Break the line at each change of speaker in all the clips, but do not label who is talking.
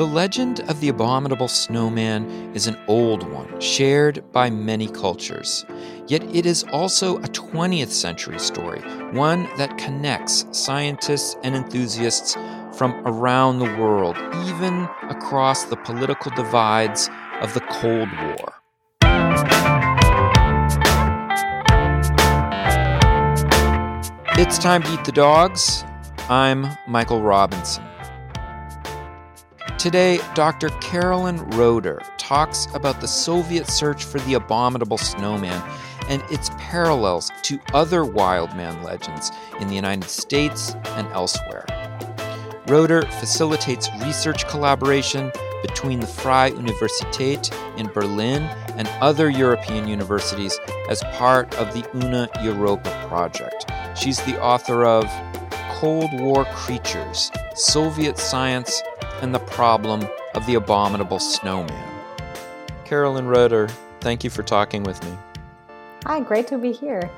The legend of the abominable snowman is an old one, shared by many cultures. Yet it is also a 20th century story, one that connects scientists and enthusiasts from around the world, even across the political divides of the Cold War. It's time to eat the dogs. I'm Michael Robinson. Today, Dr. Carolyn Roeder talks about the Soviet search for the abominable snowman and its parallels to other wild man legends in the United States and elsewhere. Roeder facilitates research collaboration between the Freie Universität in Berlin and other European universities as part of the Una Europa project. She's the author of Cold War Creatures Soviet Science and the problem of the abominable snowman. Carolyn Roeder, thank you for talking with me.
Hi, great to be here.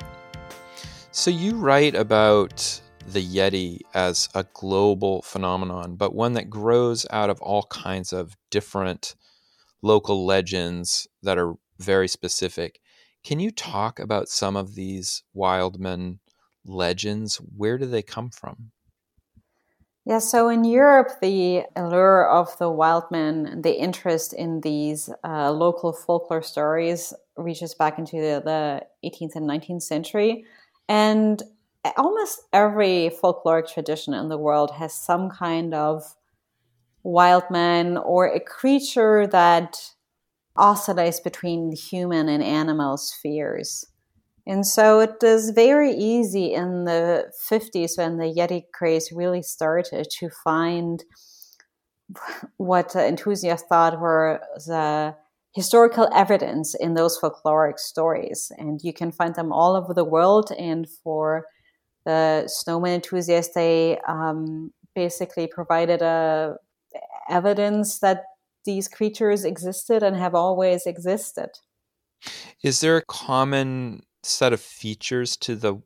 So, you write about the Yeti as a global phenomenon, but one that grows out of all kinds of different local legends that are very specific. Can you talk about some of these wildman legends? Where do they come from?
Yeah, so in Europe, the allure of the wild man, the interest in these uh, local folklore stories reaches back into the, the 18th and 19th century. And almost every folkloric tradition in the world has some kind of wild man or a creature that oscillates between human and animal spheres. And so it was very easy in the 50s when the Yeti craze really started to find what enthusiasts thought were the historical evidence in those folkloric stories. And you can find them all over the world. And for the snowman enthusiasts, they um, basically provided a evidence that these creatures existed and have always existed.
Is there a common set of features to the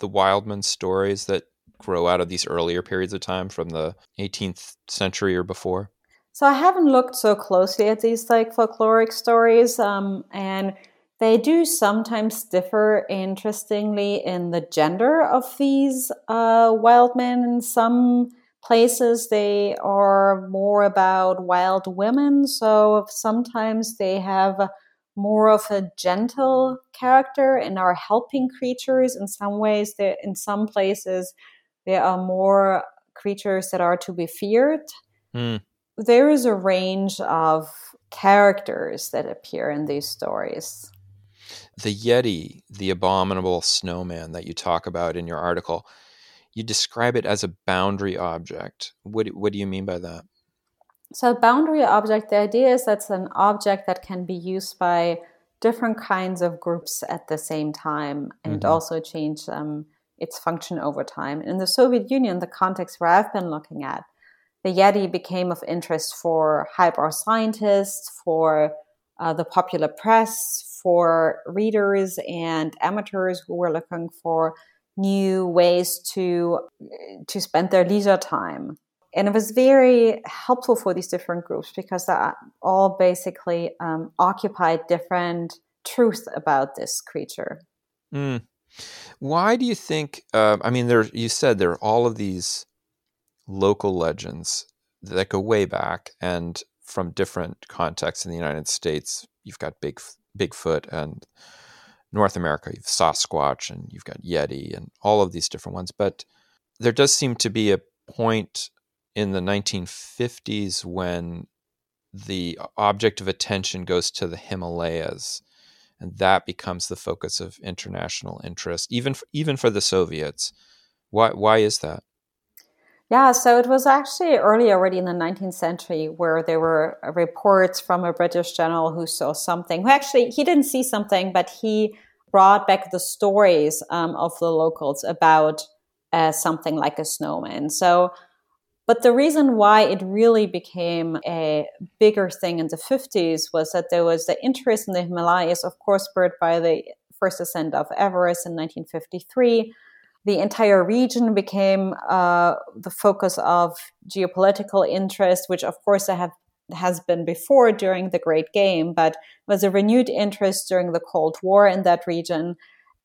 the Wildman stories that grow out of these earlier periods of time from the 18th century or before?
So I haven't looked so closely at these like folkloric stories, um, and they do sometimes differ interestingly in the gender of these uh, wild men. In some places, they are more about wild women, so sometimes they have more of a gentle character and are helping creatures in some ways that in some places there are more creatures that are to be feared. Mm. there is a range of characters that appear in these stories.
The yeti the abominable snowman that you talk about in your article you describe it as a boundary object. What, what do you mean by that
so, boundary object, the idea is that's an object that can be used by different kinds of groups at the same time and mm-hmm. also change um, its function over time. In the Soviet Union, the context where I've been looking at, the Yeti became of interest for highbrow scientists, for uh, the popular press, for readers and amateurs who were looking for new ways to to spend their leisure time and it was very helpful for these different groups because they all basically um, occupied different truths about this creature.
Mm. Why do you think? Uh, I mean, there you said there are all of these local legends that go way back and from different contexts in the United States. You've got Big Bigfoot and North America, you've Sasquatch and you've got Yeti and all of these different ones. But there does seem to be a point in the 1950s when the object of attention goes to the Himalayas and that becomes the focus of international interest even for, even for the Soviets. Why why is that?
Yeah so it was actually early already in the 19th century where there were reports from a British general who saw something who actually he didn't see something but he brought back the stories um, of the locals about uh, something like a snowman. So but the reason why it really became a bigger thing in the 50s was that there was the interest in the Himalayas, of course, spurred by the first ascent of Everest in 1953. the entire region became uh, the focus of geopolitical interest, which of course have, has been before during the Great Game, but was a renewed interest during the Cold War in that region.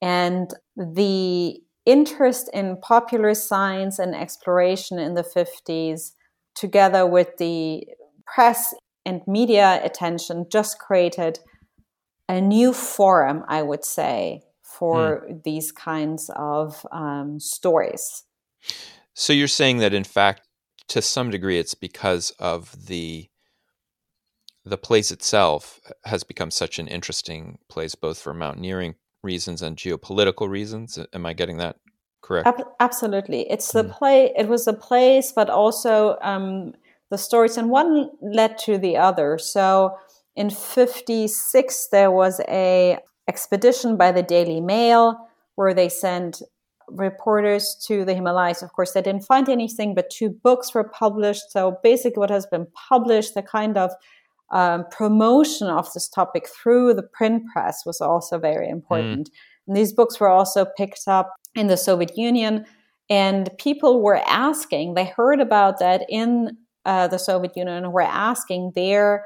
And the interest in popular science and exploration in the 50s, together with the press and media attention, just created a new forum, I would say, for mm. these kinds of um, stories.
So you're saying that, in fact, to some degree, it's because of the the place itself has become such an interesting place, both for mountaineering reasons and geopolitical reasons. Am I getting that correct?
absolutely, it's the mm. play. It was a place, but also um, the stories, and one led to the other. So in 56 there was a expedition by the Daily Mail where they sent reporters to the Himalayas. Of course, they didn't find anything, but two books were published. So basically, what has been published, the kind of um, promotion of this topic through the print press was also very important. Mm. And these books were also picked up in the Soviet Union. And people were asking, they heard about that in uh, the Soviet Union, were asking their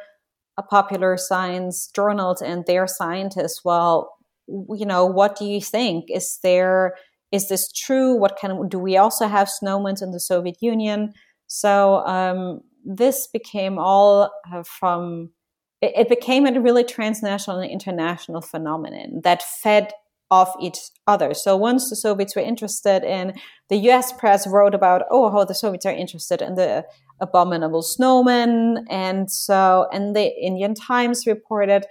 popular science journals and their scientists, well, you know, what do you think? Is there is this true? What kind do we also have snowmen in the Soviet Union? So um, this became all uh, from it, it became a really transnational and international phenomenon that fed off each other. So once the Soviets were interested in, the U.S. press wrote about, oh, how the Soviets are interested in the abominable snowman. And so, and the Indian Times reported.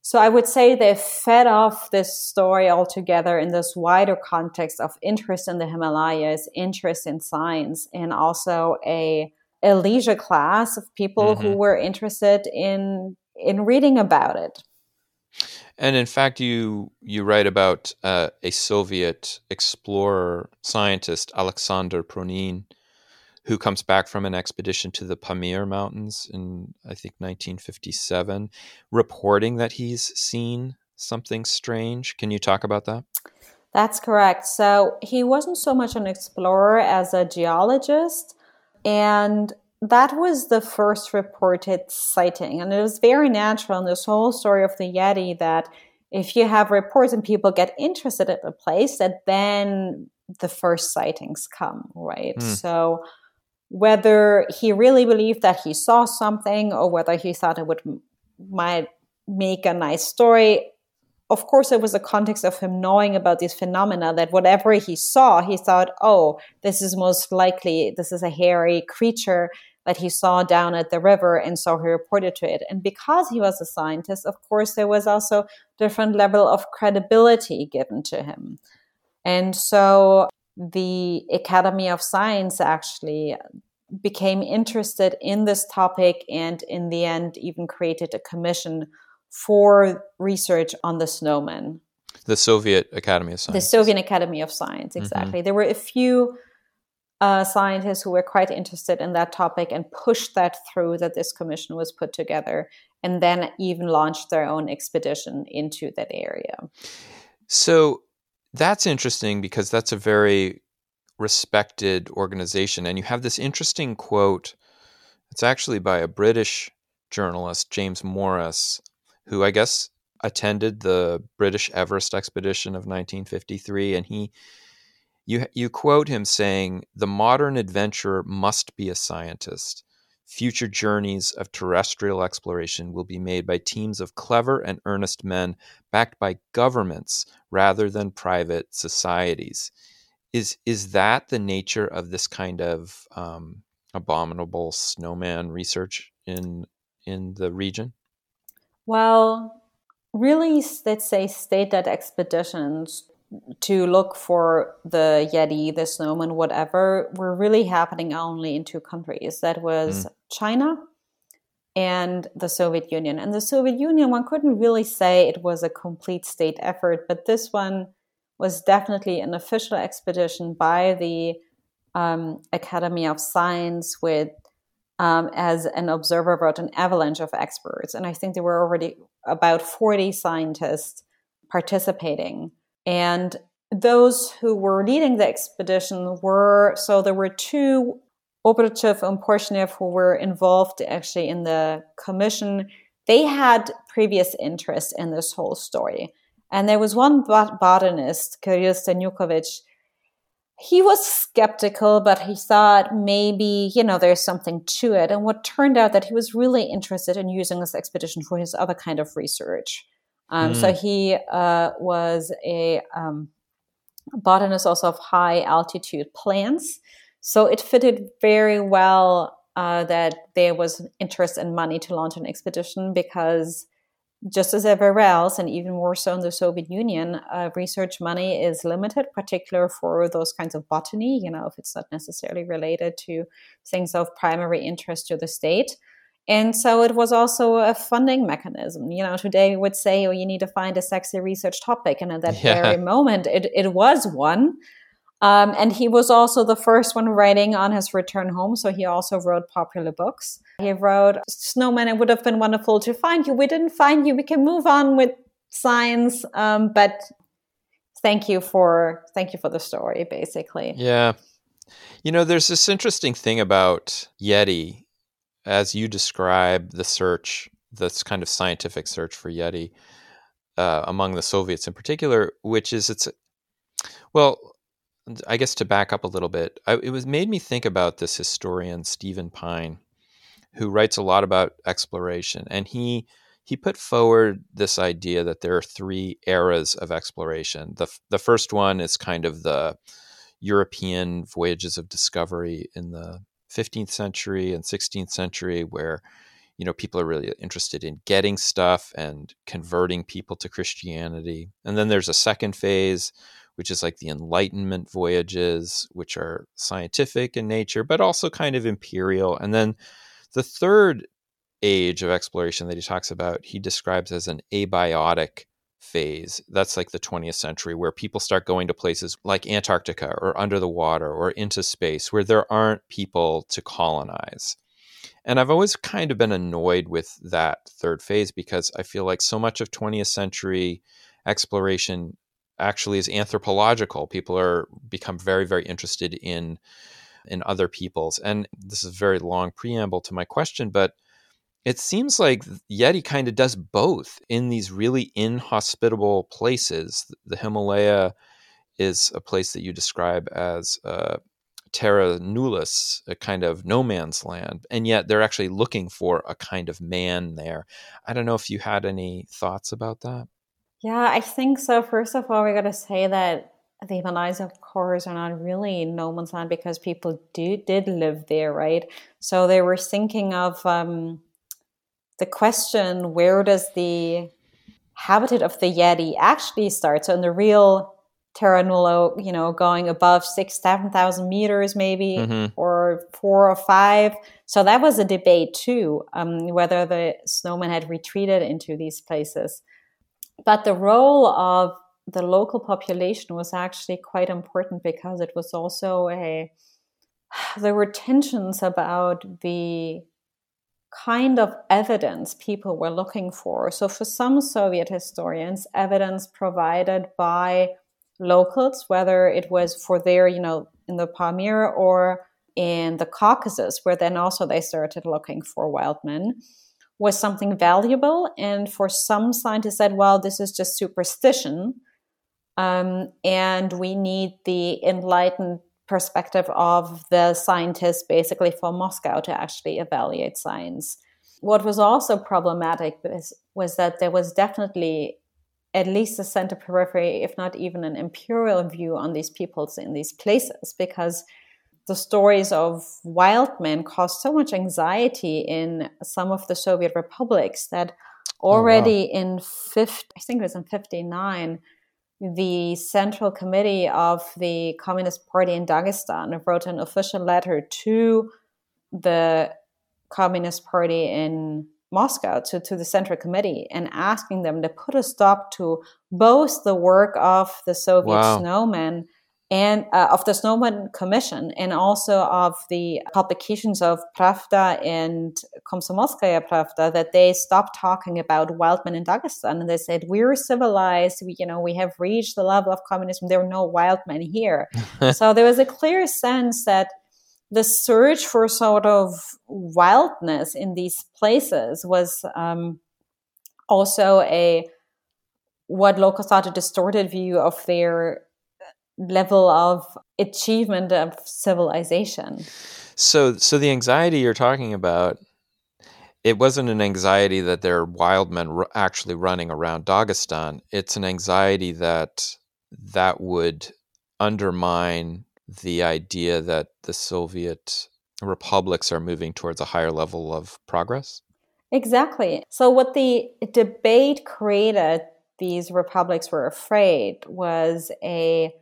So I would say they fed off this story altogether in this wider context of interest in the Himalayas, interest in science, and also a, a leisure class of people mm-hmm. who were interested in in reading about it.
And in fact, you you write about uh, a Soviet explorer scientist, Alexander Pronin, who comes back from an expedition to the Pamir Mountains in, I think, 1957, reporting that he's seen something strange. Can you talk about that?
That's correct. So he wasn't so much an explorer as a geologist. And that was the first reported sighting. And it was very natural in this whole story of the Yeti that if you have reports and people get interested at the place, that then the first sightings come, right? Mm. So whether he really believed that he saw something or whether he thought it would might make a nice story of course it was a context of him knowing about these phenomena that whatever he saw he thought oh this is most likely this is a hairy creature that he saw down at the river and so he reported to it. And because he was a scientist of course there was also different level of credibility given to him. And so the Academy of Science actually became interested in this topic and in the end even created a commission for research on the snowman.
The Soviet Academy of Science.
The Soviet Academy of Science, mm-hmm. exactly. Mm-hmm. There were a few uh, scientists who were quite interested in that topic and pushed that through that this commission was put together and then even launched their own expedition into that area.
So that's interesting because that's a very respected organization. And you have this interesting quote. It's actually by a British journalist, James Morris, who I guess attended the British Everest expedition of 1953. And he, you, you quote him saying, The modern adventurer must be a scientist. Future journeys of terrestrial exploration will be made by teams of clever and earnest men backed by governments rather than private societies. Is is that the nature of this kind of um, abominable snowman research in in the region?
Well, really, let's say state-led expeditions to look for the Yeti, the snowman, whatever, were really happening only in two countries. That was mm. China and the Soviet Union. And the Soviet Union, one couldn't really say it was a complete state effort, but this one was definitely an official expedition by the um, Academy of Science with um, as an observer brought an avalanche of experts. And I think there were already about 40 scientists participating. And those who were leading the expedition were so there were two Obruchev and Porshnev who were involved actually in the commission. They had previous interest in this whole story. And there was one botanist, Kirill Stanukovich, he was skeptical, but he thought maybe, you know, there's something to it. And what turned out that he was really interested in using this expedition for his other kind of research. Um, mm. So he uh, was a um, botanist also of high altitude plants. So it fitted very well uh, that there was interest and money to launch an expedition because just as everywhere else, and even more so in the Soviet Union, uh, research money is limited, particular for those kinds of botany, you know, if it's not necessarily related to things of primary interest to the state. And so it was also a funding mechanism. You know, today we would say, oh, you need to find a sexy research topic. And at that yeah. very moment, it, it was one. Um, and he was also the first one writing on his return home. So he also wrote popular books. He wrote, Snowman, it would have been wonderful to find you. We didn't find you. We can move on with science. Um, but thank you for thank you for the story, basically.
Yeah. You know, there's this interesting thing about Yeti as you describe the search, this kind of scientific search for Yeti uh, among the Soviets in particular, which is it's well, I guess to back up a little bit, I, it was made me think about this historian Stephen Pyne, who writes a lot about exploration, and he he put forward this idea that there are three eras of exploration. the The first one is kind of the European voyages of discovery in the 15th century and 16th century, where you know people are really interested in getting stuff and converting people to Christianity. And then there's a second phase which is like the Enlightenment voyages, which are scientific in nature, but also kind of imperial. And then the third age of exploration that he talks about, he describes as an abiotic phase. That's like the 20th century, where people start going to places like Antarctica or under the water or into space where there aren't people to colonize. And I've always kind of been annoyed with that third phase because I feel like so much of 20th century exploration actually is anthropological. People are become very, very interested in in other peoples. And this is a very long preamble to my question, but it seems like Yeti kind of does both in these really inhospitable places. The Himalaya is a place that you describe as uh, terra nullius, a kind of no man's land, and yet they're actually looking for a kind of man there. I don't know if you had any thoughts about that.
Yeah, I think so. First of all, we got to say that the Himalayas, of course, are not really no man's land because people do did live there, right? So they were thinking of um, the question: Where does the habitat of the Yeti actually start? So in the real Terra Nulla, you know, going above six, seven thousand meters, maybe, mm-hmm. or four or five. So that was a debate too, um, whether the snowman had retreated into these places. But the role of the local population was actually quite important because it was also a there were tensions about the kind of evidence people were looking for. So, for some Soviet historians, evidence provided by locals, whether it was for their, you know, in the Pamir or in the Caucasus, where then also they started looking for wild men, was something valuable. And for some scientists said, well, this is just superstition. Um, and we need the enlightened perspective of the scientists basically for Moscow to actually evaluate science. What was also problematic was, was that there was definitely at least a center periphery, if not even an imperial view on these peoples in these places, because the stories of wild men caused so much anxiety in some of the Soviet republics that already oh, wow. in 50, I think it was in 59, the Central Committee of the Communist Party in Dagestan wrote an official letter to the Communist Party in Moscow, to, to the Central Committee, and asking them to put a stop to both the work of the Soviet wow. snowmen and uh, of the Snowman Commission and also of the publications of Pravda and Komsomolskaya Pravda that they stopped talking about wild men in Dagestan and they said we're civilized, we, you know, we have reached the level of communism. There are no wild men here. so there was a clear sense that the search for sort of wildness in these places was um, also a what locals thought a distorted view of their level of achievement of civilization.
So, so the anxiety you're talking about, it wasn't an anxiety that there are wild men r- actually running around Dagestan. It's an anxiety that that would undermine the idea that the Soviet republics are moving towards a higher level of progress.
Exactly. So, what the debate created, these republics were afraid, was a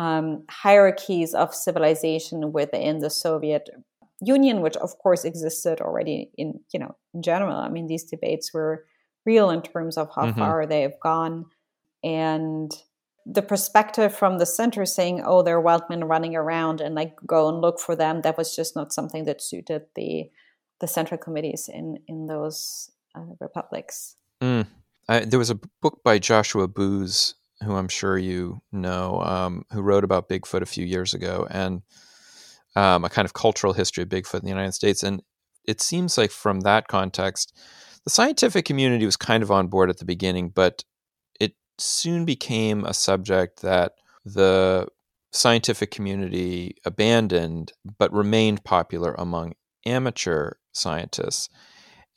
um, hierarchies of civilization within the Soviet Union, which of course existed already in you know in general. I mean, these debates were real in terms of how mm-hmm. far they have gone, and the perspective from the center saying, "Oh, there are wild men running around," and like go and look for them. That was just not something that suited the the central committees in in those uh, republics.
Mm. I, there was a book by Joshua Buhs who I'm sure you know, um, who wrote about Bigfoot a few years ago and um, a kind of cultural history of Bigfoot in the United States. And it seems like from that context, the scientific community was kind of on board at the beginning, but it soon became a subject that the scientific community abandoned but remained popular among amateur scientists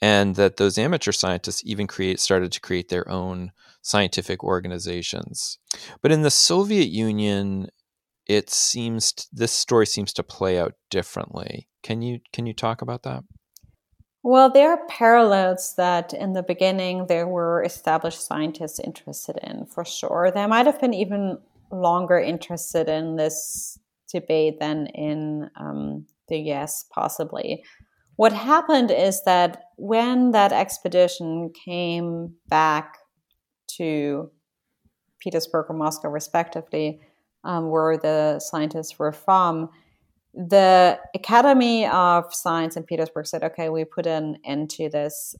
and that those amateur scientists even create started to create their own scientific organizations. But in the Soviet Union, it seems this story seems to play out differently. Can you can you talk about that?
Well, there are parallels that in the beginning there were established scientists interested in, for sure. They might have been even longer interested in this debate than in um, the US, possibly. What happened is that when that expedition came back to Petersburg or Moscow, respectively, um, where the scientists were from, the Academy of Science in Petersburg said, okay, we put an end to this.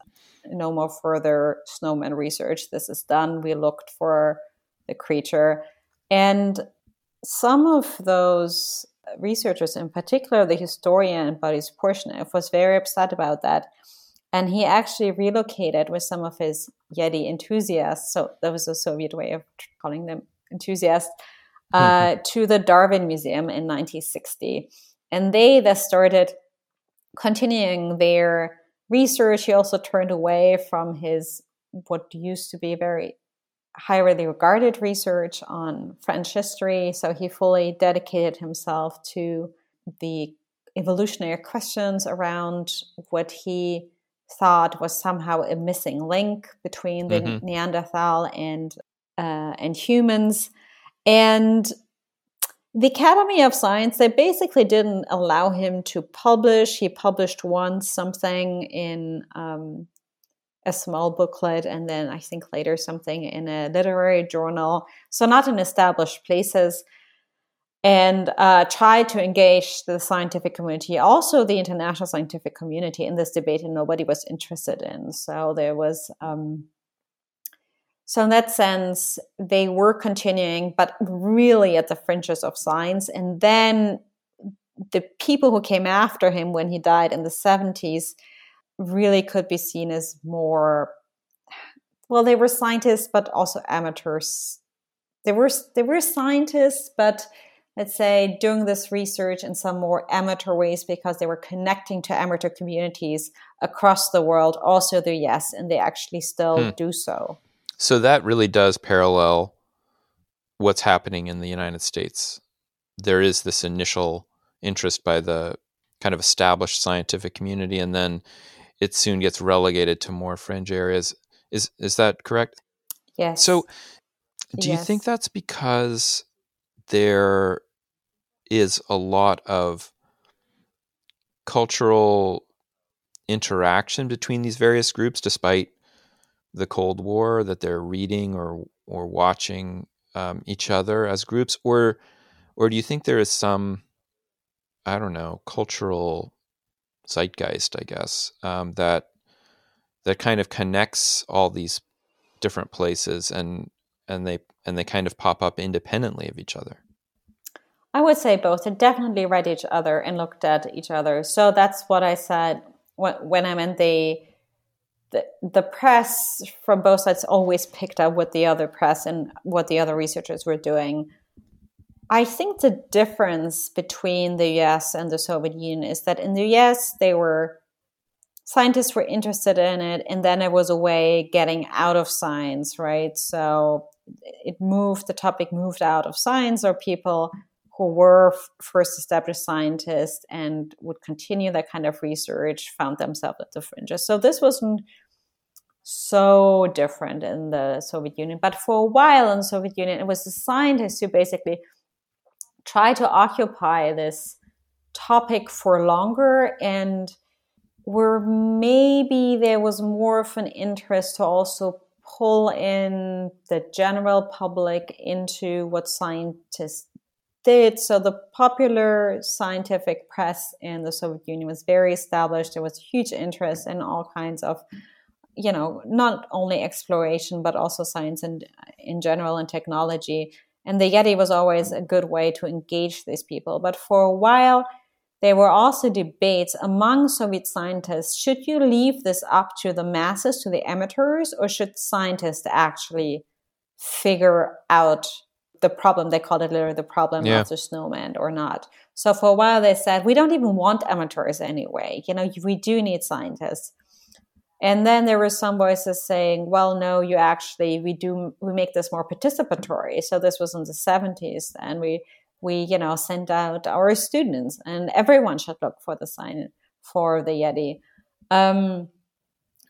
No more further snowman research. This is done. We looked for the creature. And some of those researchers, in particular the historian Boris Porshnev, was very upset about that and he actually relocated with some of his Yeti enthusiasts. So that was a Soviet way of calling them enthusiasts uh, to the Darwin Museum in 1960. And they thus started continuing their research. He also turned away from his what used to be very highly regarded research on French history. So he fully dedicated himself to the evolutionary questions around what he thought was somehow a missing link between the mm-hmm. Neanderthal and uh, and humans, and the Academy of Science they basically didn't allow him to publish. He published once something in um, a small booklet, and then I think later something in a literary journal. So not in established places and uh, try to engage the scientific community, also the international scientific community, in this debate, and nobody was interested in. So there was, um, so in that sense, they were continuing, but really at the fringes of science. And then the people who came after him when he died in the 70s really could be seen as more, well, they were scientists, but also amateurs. They were they were scientists, but let's say, doing this research in some more amateur ways because they were connecting to amateur communities across the world, also the US, and they actually still hmm. do so.
So that really does parallel what's happening in the United States. There is this initial interest by the kind of established scientific community, and then it soon gets relegated to more fringe areas. Is is that correct?
Yes.
So, do yes. you think that's because there is a lot of cultural interaction between these various groups despite the Cold War that they're reading or or watching um, each other as groups or or do you think there is some, I don't know, cultural zeitgeist, I guess, um, that that kind of connects all these different places and and they and they kind of pop up independently of each other.
I would say both. They definitely read each other and looked at each other. So that's what I said when, when I meant they the, the press from both sides always picked up what the other press and what the other researchers were doing. I think the difference between the US and the Soviet Union is that in the US, they were scientists were interested in it, and then it was a way getting out of science, right? So it moved, the topic moved out of science, or people who were first established scientists and would continue that kind of research found themselves at the fringes. So this wasn't so different in the Soviet Union. But for a while in the Soviet Union, it was the scientists who basically tried to occupy this topic for longer and where maybe there was more of an interest to also pull in the general public into what scientists did. So the popular scientific press in the Soviet Union was very established. There was huge interest in all kinds of, you know, not only exploration but also science and in general and technology. And the Yeti was always a good way to engage these people. But for a while, there were also debates among Soviet scientists should you leave this up to the masses, to the amateurs, or should scientists actually figure out the problem. They called it literally the problem yeah. of the snowman or not. So for a while they said, we don't even want amateurs anyway. You know, we do need scientists. And then there were some voices saying, well, no, you actually, we do, we make this more participatory. So this was in the 70s. And we, we, you know, sent out our students and everyone should look for the sign for the Yeti. Um,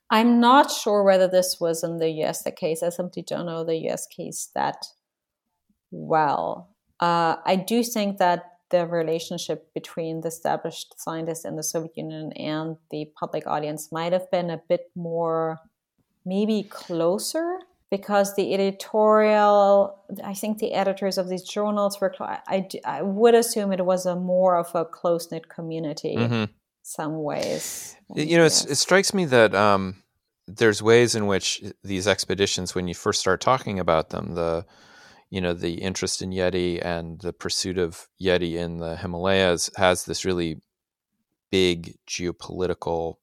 I'm not sure whether this was in the US the case. I simply don't know the US case that well. Uh, I do think that the relationship between the established scientists in the Soviet Union and the public audience might have been a bit more, maybe closer, because the editorial, I think the editors of these journals were, I, I would assume it was a more of a close knit community. Mm-hmm. Some ways,
you know, it strikes me that um, there's ways in which these expeditions, when you first start talking about them, the you know the interest in Yeti and the pursuit of Yeti in the Himalayas has this really big geopolitical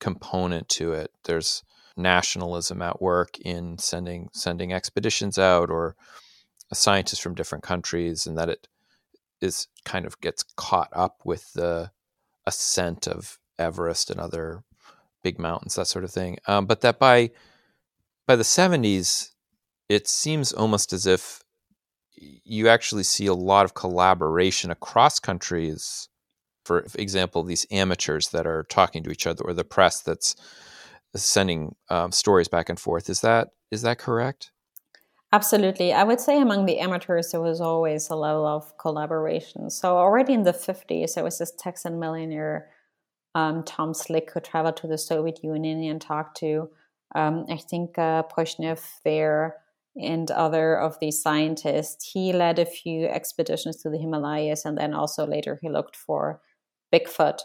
component to it. There's nationalism at work in sending sending expeditions out or scientists from different countries, and that it is kind of gets caught up with the ascent of Everest and other big mountains, that sort of thing. Um, but that by by the 70s, it seems almost as if you actually see a lot of collaboration across countries. For example, these amateurs that are talking to each other, or the press that's sending um, stories back and forth. Is that is that correct?
Absolutely. I would say among the amateurs, there was always a level of collaboration. So already in the 50s, there was this Texan millionaire, um, Tom Slick, who traveled to the Soviet Union and talked to, um, I think, uh, there and other of these scientists. He led a few expeditions to the Himalayas, and then also later he looked for Bigfoot.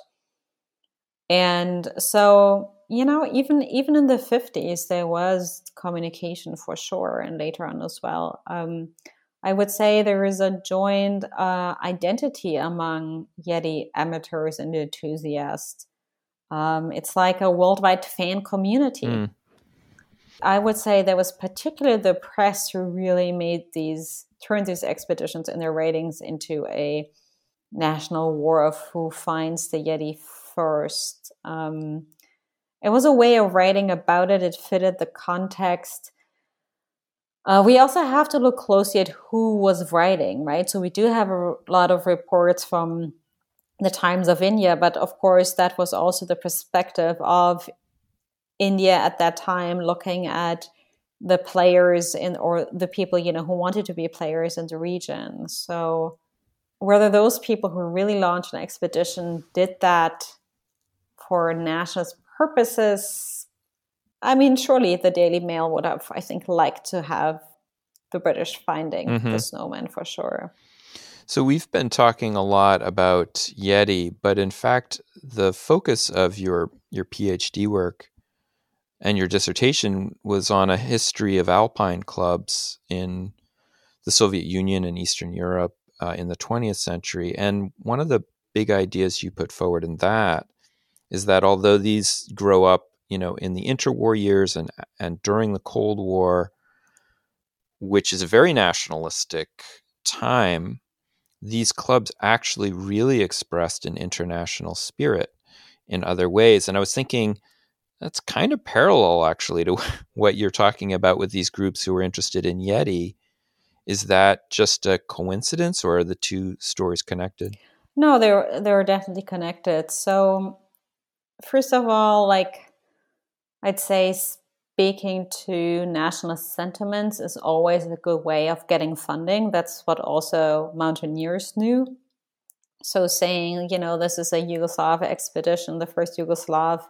And so, you know, even even in the 50s, there was communication for sure, and later on as well. Um, I would say there is a joined uh, identity among Yeti amateurs and enthusiasts. Um, it's like a worldwide fan community. Mm. I would say there was particularly the press who really made these turned these expeditions and their ratings into a national war of who finds the Yeti first. Um, it was a way of writing about it. It fitted the context. Uh, we also have to look closely at who was writing, right? So we do have a lot of reports from the Times of India, but of course that was also the perspective of India at that time looking at the players in or the people you know who wanted to be players in the region. So whether those people who really launched an expedition did that for nationalist purposes, I mean, surely the Daily Mail would have, I think, liked to have the British finding mm-hmm. the snowman for sure.
So we've been talking a lot about Yeti, but in fact, the focus of your your PhD work and your dissertation was on a history of alpine clubs in the Soviet Union and Eastern Europe uh, in the 20th century. And one of the big ideas you put forward in that is that although these grow up, you know, in the interwar years and and during the Cold War, which is a very nationalistic time, these clubs actually really expressed an international spirit in other ways. And I was thinking that's kind of parallel actually to what you're talking about with these groups who are interested in Yeti. Is that just a coincidence or are the two stories connected?
No, they're they're definitely connected. So first of all, like I'd say speaking to nationalist sentiments is always a good way of getting funding. That's what also mountaineers knew. So saying, you know, this is a Yugoslav expedition, the first Yugoslav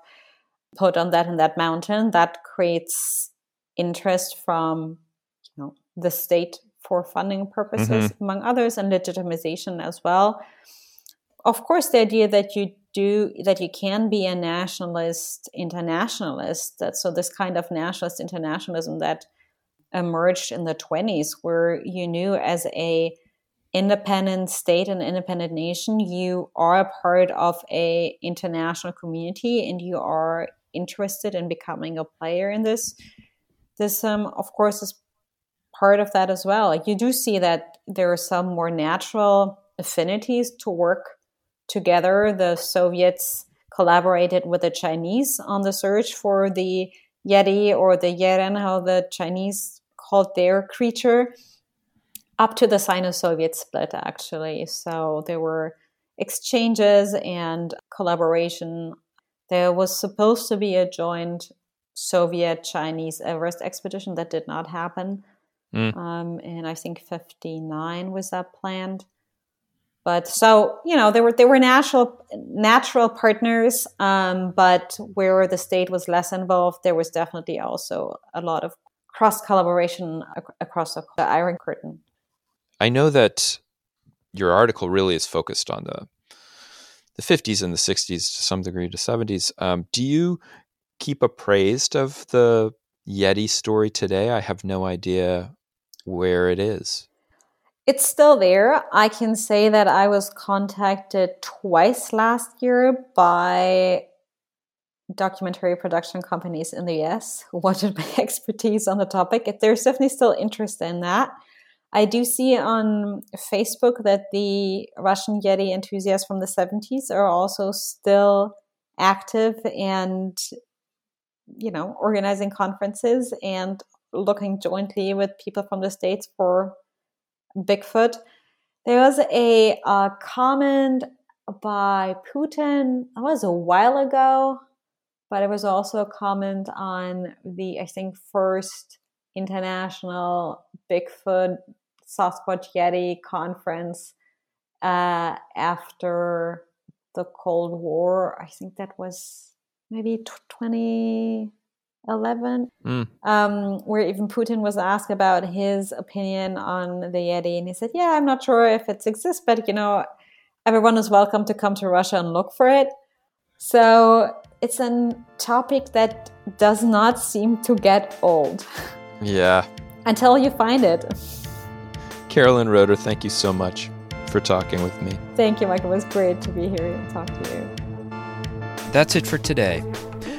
put on that and that mountain, that creates interest from, you know, the state for funding purposes, mm-hmm. among others, and legitimization as well. Of course, the idea that you do that you can be a nationalist internationalist that so this kind of nationalist internationalism that emerged in the 20s where you knew as a independent state and independent nation you are a part of a international community and you are interested in becoming a player in this this um, of course is part of that as well. You do see that there are some more natural affinities to work together, the Soviets collaborated with the Chinese on the search for the Yeti or the Yeren, how the Chinese called their creature, up to the Sino Soviet split, actually. So there were exchanges and collaboration. There was supposed to be a joint Soviet Chinese Everest expedition that did not happen. Mm. Um, and I think 59 was that planned. But so you know, there were there were natural natural partners, um, but where the state was less involved, there was definitely also a lot of cross collaboration ac- across the Iron Curtain.
I know that your article really is focused on the the 50s and the 60s to some degree to 70s. Um, do you keep appraised of the Yeti story today? I have no idea where it is.
It's still there. I can say that I was contacted twice last year by documentary production companies in the US who wanted my expertise on the topic. If there's definitely still interest in that. I do see on Facebook that the Russian Yeti enthusiasts from the 70s are also still active and you know organizing conferences and looking jointly with people from the states for Bigfoot. There was a uh, comment by Putin, that was a while ago, but it was also a comment on the, I think, first international Bigfoot Sasquatch Yeti conference uh, after the Cold War. I think that was maybe 20, 11, mm. um, where even Putin was asked about his opinion on the Yeti. And he said, Yeah, I'm not sure if it exists, but you know, everyone is welcome to come to Russia and look for it. So it's a topic that does not seem to get old.
Yeah.
Until you find it.
Carolyn Roeder, thank you so much for talking with me.
Thank you, Michael. It was great to be here and talk to you.
That's it for today.